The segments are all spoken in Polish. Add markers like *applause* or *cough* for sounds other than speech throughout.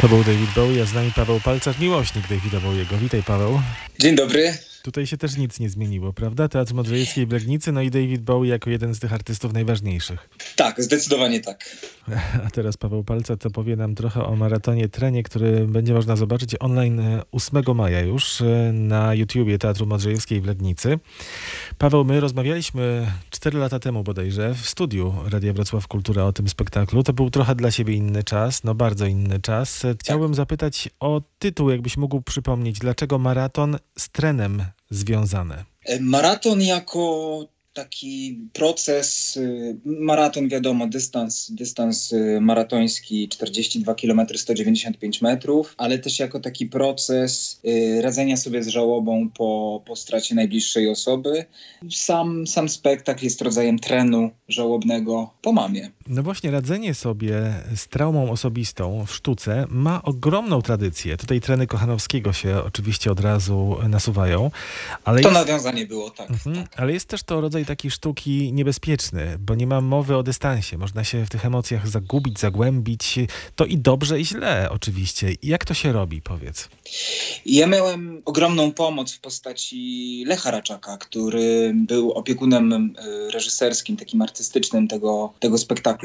To był David Bowie, a z nami Paweł Palcach, miłośnik Davida Bowiego. Witaj Paweł. Dzień dobry. Tutaj się też nic nie zmieniło, prawda? Teatr Modrzejewskiej w Legnicy, no i David Bowie jako jeden z tych artystów najważniejszych. Tak, zdecydowanie tak. *laughs* A teraz Paweł Palca to powie nam trochę o maratonie trenie, który będzie można zobaczyć online 8 maja już e, na YouTubie Teatru Modrzejewskiej w Legnicy. Paweł, my rozmawialiśmy 4 lata temu bodajże w studiu Radia Wrocław Kultura o tym spektaklu. To był trochę dla siebie inny czas, no bardzo inny czas. Chciałbym zapytać o tytuł, jakbyś mógł przypomnieć, dlaczego maraton z trenem związane? E, maraton jako taki proces, y, maraton wiadomo, dystans, dystans y, maratoński 42 km 195 metrów, ale też jako taki proces y, radzenia sobie z żałobą po, po stracie najbliższej osoby. Sam, sam spektakl jest rodzajem trenu żałobnego po mamie. No właśnie, radzenie sobie z traumą osobistą w sztuce ma ogromną tradycję. Tutaj treny Kochanowskiego się oczywiście od razu nasuwają. Ale to jest... nawiązanie było, tak, mhm, tak. Ale jest też to rodzaj takiej sztuki niebezpieczny, bo nie ma mowy o dystansie. Można się w tych emocjach zagubić, zagłębić. To i dobrze, i źle oczywiście. Jak to się robi, powiedz? Ja miałem ogromną pomoc w postaci Lecha Raczaka, który był opiekunem e, reżyserskim, takim artystycznym tego, tego spektaklu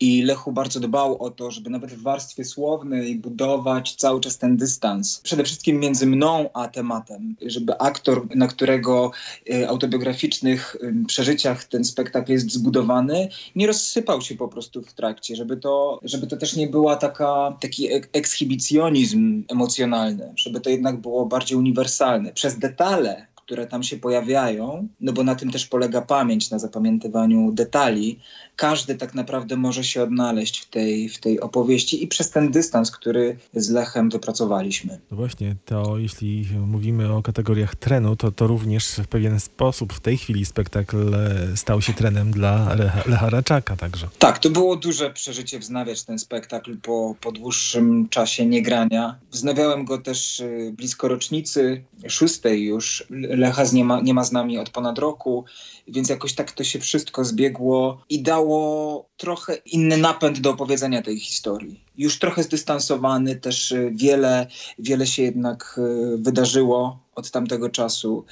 i Lechu bardzo dbał o to, żeby nawet w warstwie słownej budować cały czas ten dystans. Przede wszystkim między mną a tematem, żeby aktor, na którego e, autobiograficznych przeżyciach ten spektakl jest zbudowany, nie rozsypał się po prostu w trakcie, żeby to, żeby to też nie była taka, taki ekshibicjonizm emocjonalny, żeby to jednak było bardziej uniwersalne. Przez detale które tam się pojawiają, no bo na tym też polega pamięć, na zapamiętywaniu detali, każdy tak naprawdę może się odnaleźć w tej, w tej opowieści i przez ten dystans, który z Lechem wypracowaliśmy. No właśnie, to jeśli mówimy o kategoriach trenu, to, to również w pewien sposób w tej chwili spektakl e, stał się trenem dla Lecha Raczaka także. Tak, to było duże przeżycie wznawiać ten spektakl po, po dłuższym czasie niegrania. Wznawiałem go też e, blisko rocznicy szóstej już. Lecha nie ma, nie ma z nami od ponad roku, więc jakoś tak to się wszystko zbiegło i dało trochę inny napęd do opowiedzenia tej historii. Już trochę zdystansowany, też y, wiele, wiele się jednak y, wydarzyło od tamtego czasu.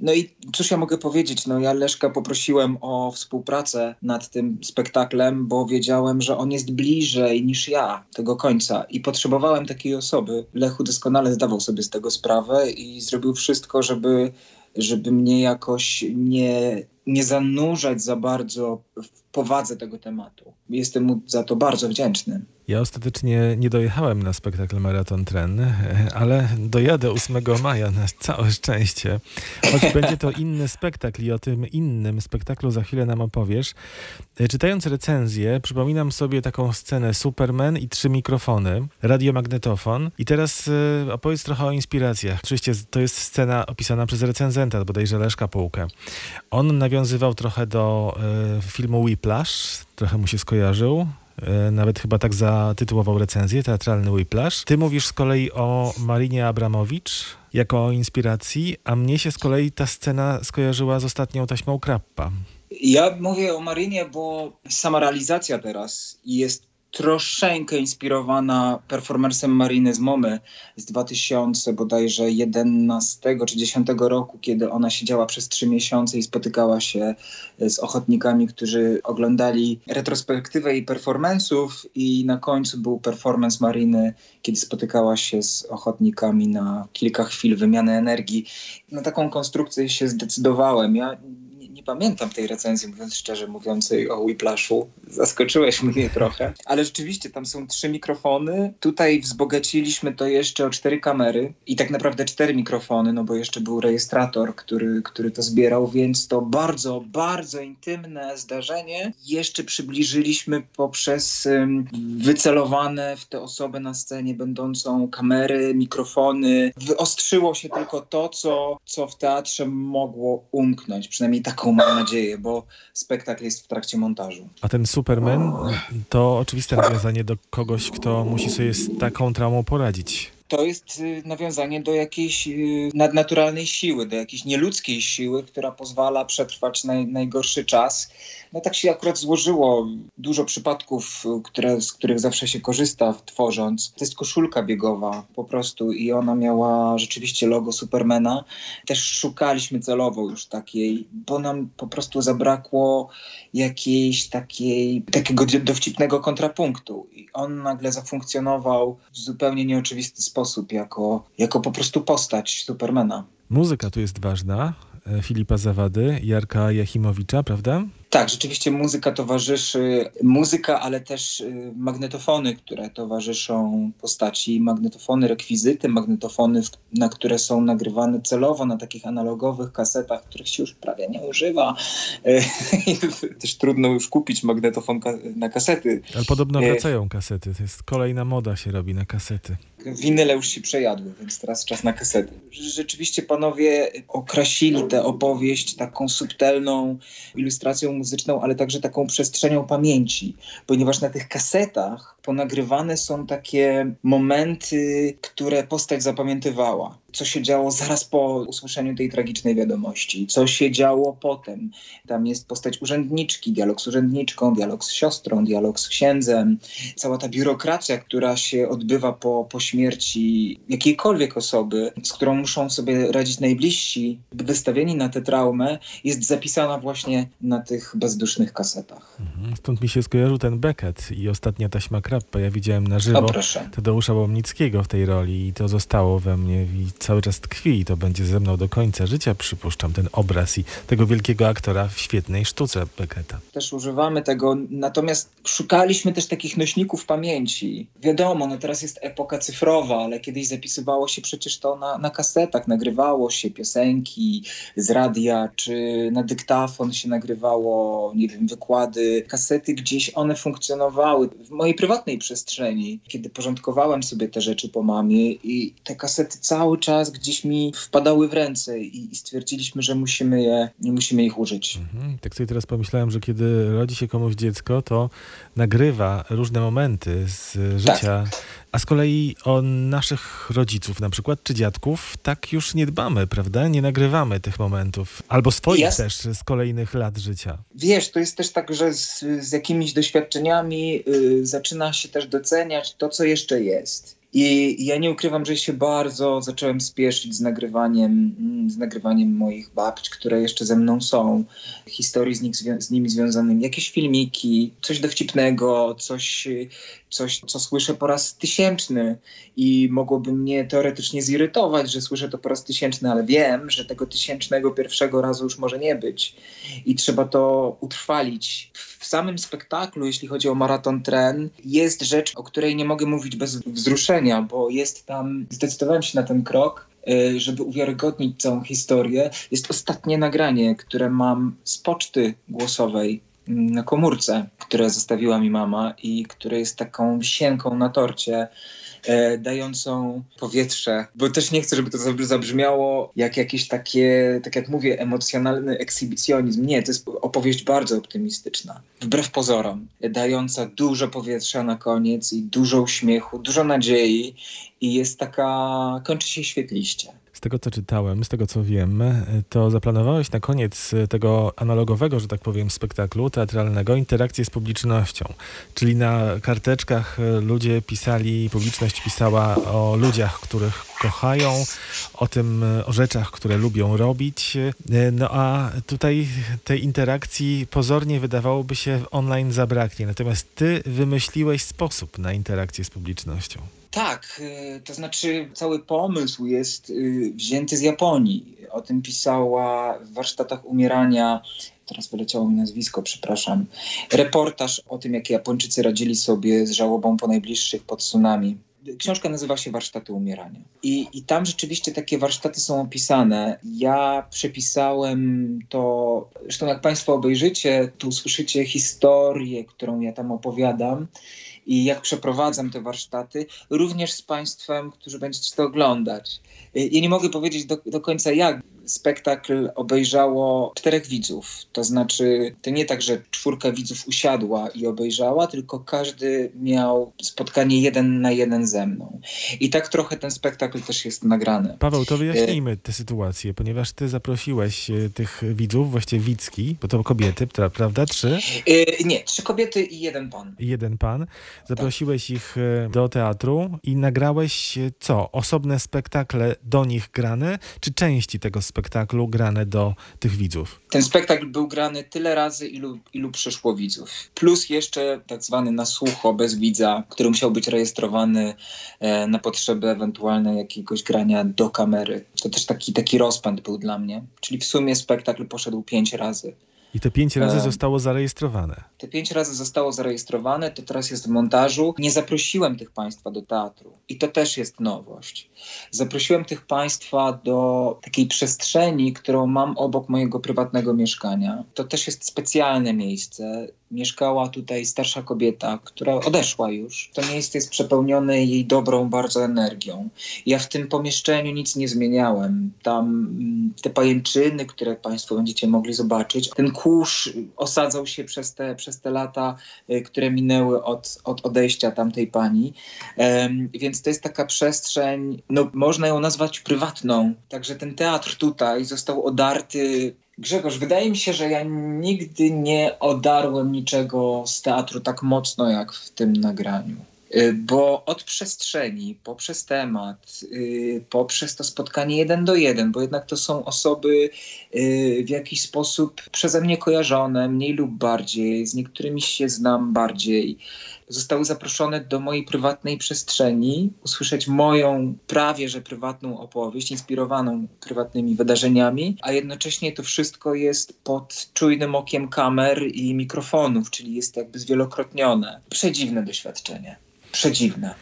No i cóż ja mogę powiedzieć? No ja Leszka poprosiłem o współpracę nad tym spektaklem, bo wiedziałem, że on jest bliżej niż ja tego końca i potrzebowałem takiej osoby. Lechu doskonale zdawał sobie z tego sprawę i zrobił wszystko, żeby żeby mnie jakoś nie, nie zanurzać za bardzo w powadze tego tematu. Jestem mu za to bardzo wdzięczny. Ja ostatecznie nie dojechałem na spektakl Maraton Tren, ale dojadę 8 maja na całe szczęście. Choć *laughs* będzie to inny spektakl i o tym innym spektaklu za chwilę nam opowiesz. Czytając recenzję, przypominam sobie taką scenę Superman i trzy mikrofony, radiomagnetofon. I teraz y, opowiedz trochę o inspiracjach. Oczywiście to jest scena opisana przez recenzenta, bodajże Leszka Półkę. On nawiązywał trochę do y, filmu Whiplash, trochę mu się skojarzył. E, nawet chyba tak zatytułował recenzję, teatralny Whiplash. Ty mówisz z kolei o Marinie Abramowicz jako o inspiracji, a mnie się z kolei ta scena skojarzyła z ostatnią taśmą Krappa. Ja mówię o Marinie, bo sama realizacja teraz jest troszeczkę inspirowana performancem Mariny z Momy z 2000 bodajże 11 czy 10 roku, kiedy ona siedziała przez trzy miesiące i spotykała się z ochotnikami, którzy oglądali retrospektywę jej performance'ów i na końcu był performance Mariny, kiedy spotykała się z ochotnikami na kilka chwil wymiany energii. Na taką konstrukcję się zdecydowałem. Ja pamiętam tej recenzji, mówiąc szczerze, mówiącej o Whiplashu. Zaskoczyłeś mnie *laughs* trochę. Ale rzeczywiście tam są trzy mikrofony. Tutaj wzbogaciliśmy to jeszcze o cztery kamery i tak naprawdę cztery mikrofony, no bo jeszcze był rejestrator, który, który to zbierał, więc to bardzo, bardzo intymne zdarzenie jeszcze przybliżyliśmy poprzez um, wycelowane w te osoby na scenie będącą kamery, mikrofony. Wyostrzyło się tylko to, co, co w teatrze mogło umknąć. Przynajmniej taką mam nadzieję, bo spektakl jest w trakcie montażu. A ten Superman to oczywiste nawiązanie do kogoś, kto musi sobie z taką traumą poradzić. To jest y, nawiązanie do jakiejś y, nadnaturalnej siły, do jakiejś nieludzkiej siły, która pozwala przetrwać naj, najgorszy czas. No tak się akurat złożyło. Dużo przypadków, y, które, z których zawsze się korzysta tworząc. To jest koszulka biegowa po prostu i ona miała rzeczywiście logo Supermana. Też szukaliśmy celowo już takiej, bo nam po prostu zabrakło jakiejś takiej, takiego dowcipnego kontrapunktu. I on nagle zafunkcjonował w zupełnie nieoczywisty sposób, jako, jako po prostu postać Supermana. Muzyka tu jest ważna. E, Filipa Zawady, Jarka Jachimowicza, prawda? Tak, rzeczywiście muzyka towarzyszy, muzyka, ale też y, magnetofony, które towarzyszą postaci, magnetofony, rekwizyty, magnetofony, na które są nagrywane celowo na takich analogowych kasetach, których się już prawie nie używa. *laughs* też trudno już kupić magnetofon na kasety. Ale podobno wracają kasety, to jest kolejna moda się robi na kasety. Winyle już się przejadły, więc teraz czas na kasety. Rzeczywiście panowie okrasili tę opowieść taką subtelną ilustracją muzyczną, ale także taką przestrzenią pamięci, ponieważ na tych kasetach ponagrywane są takie momenty, które postać zapamiętywała. Co się działo zaraz po usłyszeniu tej tragicznej wiadomości, co się działo potem. Tam jest postać urzędniczki, dialog z urzędniczką, dialog z siostrą, dialog z księdzem. Cała ta biurokracja, która się odbywa po, po śmierci jakiejkolwiek osoby, z którą muszą sobie radzić najbliżsi, wystawieni na tę traumę, jest zapisana właśnie na tych bezdusznych kasetach. Mhm. Stąd mi się skojarzył ten Beckett i ostatnia taśma Krappa. Ja widziałem na żywo Tadeusza Łomnickiego w tej roli i to zostało we mnie i cały czas tkwi i to będzie ze mną do końca życia, przypuszczam, ten obraz i tego wielkiego aktora w świetnej sztuce Becketta. Też używamy tego, natomiast szukaliśmy też takich nośników pamięci. Wiadomo, no teraz jest epoka cyfrowa, ale kiedyś zapisywało się przecież to na, na kasetach, nagrywało się piosenki z radia, czy na dyktafon się nagrywało, nie wiem, wykłady, kasety gdzieś one funkcjonowały w mojej prywatnej przestrzeni, kiedy porządkowałem sobie te rzeczy po mamie i te kasety cały czas gdzieś mi wpadały w ręce i, i stwierdziliśmy, że musimy je, nie musimy ich użyć. Mhm. Tak sobie teraz pomyślałem, że kiedy rodzi się komuś dziecko, to nagrywa różne momenty z życia. Tak. A z kolei o naszych rodziców na przykład, czy dziadków, tak już nie dbamy, prawda? Nie nagrywamy tych momentów. Albo swoich też z kolejnych lat życia. Wiesz, to jest też tak, że z, z jakimiś doświadczeniami yy, zaczyna się też doceniać to, co jeszcze jest. I ja nie ukrywam, że się bardzo zacząłem spieszyć z nagrywaniem, mm, z nagrywaniem moich babci, które jeszcze ze mną są, historii z, nich, z nimi związanymi, jakieś filmiki, coś dowcipnego, coś, coś, co słyszę po raz tysięczny. I mogłoby mnie teoretycznie zirytować, że słyszę to po raz tysięczny, ale wiem, że tego tysięcznego pierwszego razu już może nie być. I trzeba to utrwalić. W samym spektaklu, jeśli chodzi o maraton tren, jest rzecz, o której nie mogę mówić bez wzruszenia, bo jest tam, zdecydowałem się na ten krok, y, żeby uwiarygodnić całą historię. Jest ostatnie nagranie, które mam z poczty głosowej na komórce, które zostawiła mi mama i które jest taką wisienką na torcie, e, dającą powietrze, bo też nie chcę, żeby to zabrzmiało jak jakieś takie, tak jak mówię, emocjonalny ekshibicjonizm. Nie, to jest opowieść bardzo optymistyczna, wbrew pozorom, dająca dużo powietrza na koniec i dużo uśmiechu, dużo nadziei i jest taka, kończy się świetliście tego co czytałem, z tego co wiem, to zaplanowałeś na koniec tego analogowego, że tak powiem, spektaklu teatralnego interakcję z publicznością. Czyli na karteczkach ludzie pisali, publiczność pisała o ludziach, których kochają, o tym, o rzeczach, które lubią robić. No a tutaj tej interakcji pozornie wydawałoby się online zabraknie. Natomiast ty wymyśliłeś sposób na interakcję z publicznością. Tak, y, to znaczy cały pomysł jest y, wzięty z Japonii. O tym pisała w warsztatach umierania teraz wyleciało mi nazwisko, przepraszam, reportaż o tym, jak Japończycy radzili sobie z żałobą po najbliższych pod tsunami. Książka nazywa się Warsztaty Umierania. I, I tam rzeczywiście takie warsztaty są opisane. Ja przepisałem to, zresztą jak Państwo obejrzycie, to usłyszycie historię, którą ja tam opowiadam i jak przeprowadzam te warsztaty, również z Państwem, którzy będziecie to oglądać. Ja nie mogę powiedzieć do, do końca jak, spektakl obejrzało czterech widzów. To znaczy, to nie tak, że czwórka widzów usiadła i obejrzała, tylko każdy miał spotkanie jeden na jeden ze mną. I tak trochę ten spektakl też jest nagrany. Paweł, to wyjaśnijmy tę sytuację, ponieważ ty zaprosiłeś e, tych widzów, właściwie widzki, bo to kobiety, pra- prawda? Trzy? Yy, nie, trzy kobiety i jeden pan. jeden pan. Zaprosiłeś ich e, do teatru i nagrałeś e, co? Osobne spektakle do nich grane, czy części tego spektaklu grane do tych widzów? Ten spektakl był grany tyle razy, ilu, ilu przyszło widzów. Plus jeszcze tak zwany na słucho, bez widza, który musiał być rejestrowany e, na potrzeby ewentualne jakiegoś grania do kamery. To też taki, taki rozpęd był dla mnie. Czyli w sumie spektakl poszedł pięć razy. I te pięć razy E. zostało zarejestrowane. Te pięć razy zostało zarejestrowane, to teraz jest w montażu. Nie zaprosiłem tych państwa do teatru i to też jest nowość. Zaprosiłem tych państwa do takiej przestrzeni, którą mam obok mojego prywatnego mieszkania. To też jest specjalne miejsce. Mieszkała tutaj starsza kobieta, która odeszła już. To miejsce jest przepełnione jej dobrą bardzo energią. Ja w tym pomieszczeniu nic nie zmieniałem. Tam mm, te pajęczyny, które Państwo będziecie mogli zobaczyć, ten kurz osadzał się przez te, przez te lata, y, które minęły od, od odejścia tamtej pani. Em, więc to jest taka przestrzeń, no można ją nazwać prywatną. Także ten teatr tutaj został odarty. Grzegorz, wydaje mi się, że ja nigdy nie odarłem niczego z teatru tak mocno jak w tym nagraniu. Y, Bo od przestrzeni, poprzez temat, y, poprzez to spotkanie jeden do jeden, bo jednak to są osoby y, w jakiś sposób przeze mnie kojarzone, mniej lub bardziej, z niektórymi się znam bardziej. Zostały zaproszone do mojej prywatnej przestrzeni, usłyszeć moją prawie że prywatną opowieść, inspirowaną prywatnymi wydarzeniami, a jednocześnie to wszystko jest pod czujnym okiem kamer i mikrofonów, czyli jest jakby zwielokrotnione. Przedziwne doświadczenie. Przedziwne.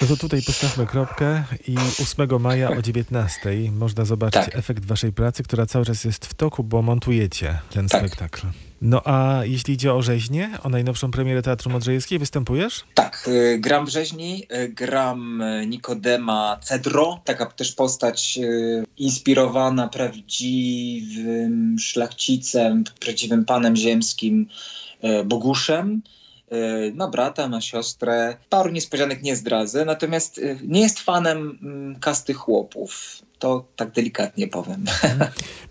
No to tutaj postawmy kropkę i 8 maja o 19 można zobaczyć Tak. efekt waszej pracy, która cały czas jest w toku, bo montujecie ten Tak. spektakl. No a jeśli idzie o rzeźnię, o najnowszą premierę Teatru Modrzejewskiej, występujesz? Tak, y, gram rzeźni, y, gram y, Nikodema Cedro, taka też postać inspirowana prawdziwym szlachcicem, prawdziwym panem ziemskim Boguszem. Ma brata, ma siostrę. Paru niespodzianek nie zdradzę, natomiast nie jest fanem mm, kasty chłopów. To tak delikatnie powiem.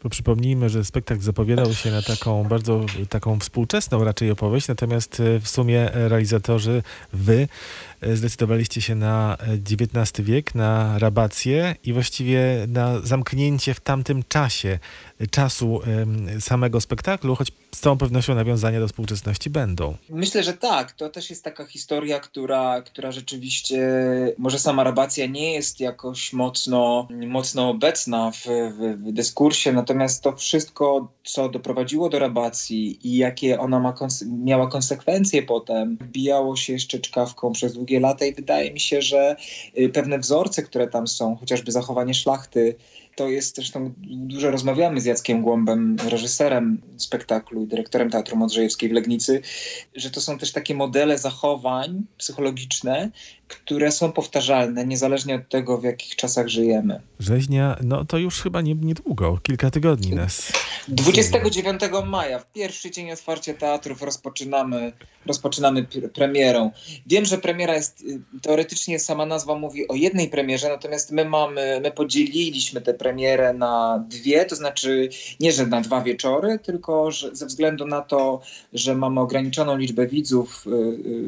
Bo przypomnijmy, że spektakl zapowiadał się na taką bardzo taką współczesną raczej opowieść, natomiast e, w sumie e, realizatorzy, wy e, zdecydowaliście się na e, XIX wiek, na rabację i właściwie na zamknięcie w tamtym czasie e, czasu samego spektaklu, choć z całą pewnością nawiązania do współczesności będą. Myślę, że tak. To też jest taka historia, która, która rzeczywiście, może sama rabacja nie jest jakoś mocno, mocno obecna w, w, w dyskursie, natomiast to wszystko, co doprowadziło do rabacji i jakie ona ma miała konsekwencje potem, wbijało się jeszcze czkawką przez długie lata i wydaje mi się, że y, pewne wzorce, które tam są, chociażby zachowanie szlachty, to jest zresztą, dużo rozmawiamy z Jackiem Głąbem, reżyserem spektaklu i dyrektorem Teatru Modrzejewskiej w Legnicy, że to są też takie modele zachowań psychologiczne, które są powtarzalne, niezależnie od tego, w jakich czasach żyjemy. Rzeźnia, no to już chyba nie, niedługo, kilka tygodni nas. *laughs* 29 maja, w pierwszy dzień otwarcia teatrów, rozpoczynamy, rozpoczynamy pr- premierą. Wiem, że premiera jest, y, teoretycznie sama nazwa mówi o jednej premierze, natomiast my mamy, my podzieliliśmy tę premierę na dwie, to znaczy nie, że na dwa wieczory, tylko że ze względu na to, że mamy ograniczoną liczbę widzów, y,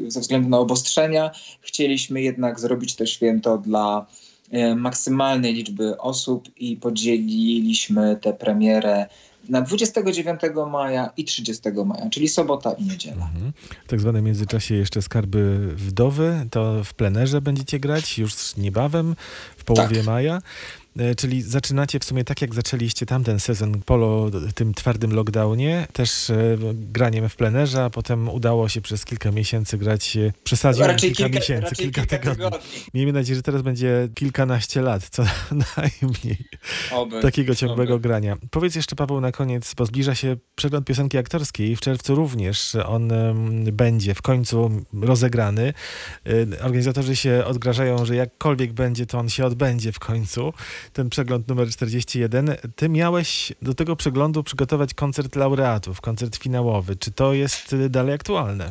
y, ze względu na obostrzenia, chcieliśmy jednak zrobić to święto dla e, maksymalnej liczby osób i podzieliliśmy tę premierę na 29 maja i 30 maja, czyli sobota i niedziela. Mhm. W tak zwanym międzyczasie jeszcze Skarby Wdowy, to w plenerze będziecie grać już niebawem, w połowie Tak. maja. E, Czyli zaczynacie w sumie tak, jak zaczęliście tamten sezon polo tym twardym lockdownie, też e, graniem w plenerze, a potem udało się przez kilka miesięcy grać, e, przesadziłem Raczej kilka, kilka, miesięcy, kilka, kilka tygodni. tygodni. Miejmy nadzieję, że teraz będzie kilkanaście lat, co *laughs* najmniej Oby. takiego ciągłego Oby. grania. Powiedz jeszcze, Paweł, na koniec, bo zbliża się przegląd piosenki aktorskiej. W czerwcu również on będzie w końcu rozegrany. Organizatorzy się odgrażają, że jakkolwiek będzie, to on się odbędzie w końcu. Ten przegląd numer 41. Ty miałeś do tego przeglądu przygotować koncert laureatów, koncert finałowy. Czy to jest dalej aktualne?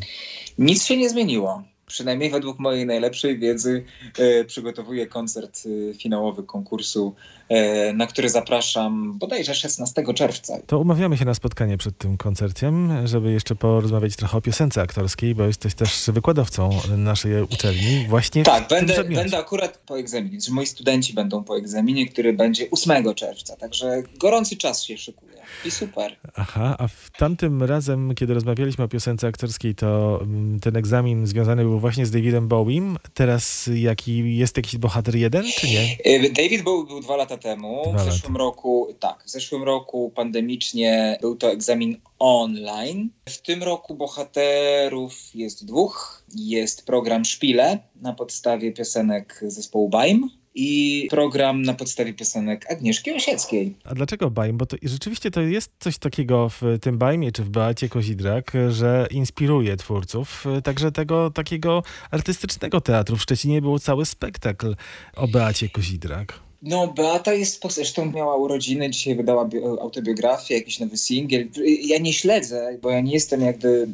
Nic się nie zmieniło. Przynajmniej według mojej najlepszej wiedzy e, przygotowuję koncert e, finałowy konkursu, e, na który zapraszam bodajże 16 czerwca. To umawiamy się na spotkanie przed tym koncertem, żeby jeszcze porozmawiać trochę o piosence aktorskiej, bo jesteś też wykładowcą naszej uczelni właśnie Tak, będę, będę akurat po egzaminie. Znaczy, moi studenci będą po egzaminie, który będzie 8 czerwca. Także gorący czas się szykuje. I super. Aha, a w tamtym razem, kiedy rozmawialiśmy o piosence aktorskiej, to mm, ten egzamin związany był właśnie z Davidem Bowiem. Teraz jaki jest jakiś bohater jeden, czy nie? E, David Bowie był dwa lata temu. Dwa w zeszłym roku, tak, w zeszłym roku pandemicznie był to egzamin online. W tym roku bohaterów jest dwóch. Jest program Szpile na podstawie piosenek zespołu Baim i program na podstawie piosenek Agnieszki Osieckiej. A dlaczego Baim? Bo to, rzeczywiście to jest coś takiego w tym Baimie, czy w Beacie Kozidrak, że inspiruje twórców. Także tego takiego artystycznego teatru. W Szczecinie był cały spektakl o Beacie Kozidrak. No, Beata jest, zresztą miała urodziny, dzisiaj wydała bio- autobiografię, jakiś nowy singiel. Ja nie śledzę, bo ja nie jestem jakby y,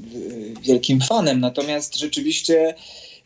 wielkim fanem, natomiast rzeczywiście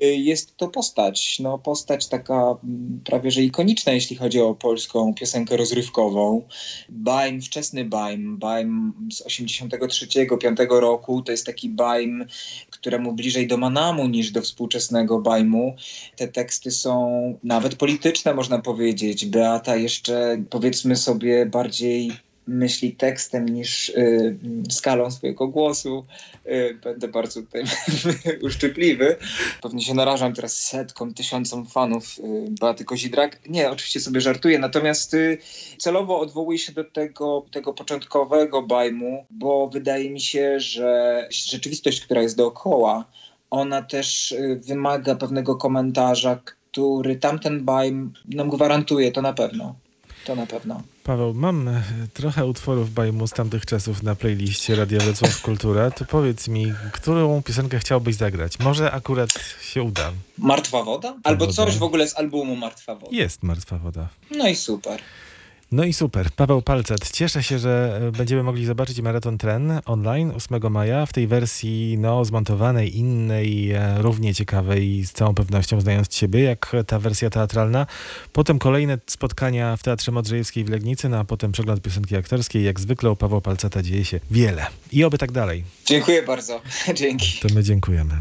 jest to postać, no postać taka mm, prawie że ikoniczna, jeśli chodzi o polską piosenkę rozrywkową. Baim, wczesny Baim, Baim z 83-5 roku, to jest taki Baim, któremu bliżej do Manamu niż do współczesnego Bajmu. Te teksty są nawet polityczne, można powiedzieć. Beata jeszcze, powiedzmy sobie, bardziej myśli tekstem niż y, skalą swojego głosu. Y, będę bardzo tutaj *laughs* uszczypliwy. Pewnie się narażam teraz setkom, tysiącom fanów y, Beaty Kozidrak. Nie, oczywiście sobie żartuję, natomiast y, celowo odwołuję się do tego, tego początkowego bajmu, bo wydaje mi się, że rzeczywistość, która jest dookoła, ona też y, wymaga pewnego komentarza, który tamten bajm nam gwarantuje, to na pewno. To na pewno. Paweł, mam e, trochę utworów Bajmu z tamtych czasów na playliście Radia Wrocław *laughs* Kultura. To powiedz mi, którą piosenkę chciałbyś zagrać? Może akurat się uda. Martwa woda? Albo woda. coś w ogóle z albumu Martwa woda. Jest Martwa Woda. No i super. No i super. Paweł Palcet. Cieszę się, że e, będziemy mogli zobaczyć Maraton Tren online 8 maja w tej wersji no, zmontowanej, innej, e, równie ciekawej, z całą pewnością znając ciebie, jak ta wersja teatralna. Potem kolejne spotkania w Teatrze Modrzejewskiej w Legnicy, no a potem przegląd piosenki aktorskiej. Jak zwykle u Pawła Palceta dzieje się wiele. I oby tak dalej. Dziękuję bardzo. *laughs* Dzięki. To my dziękujemy.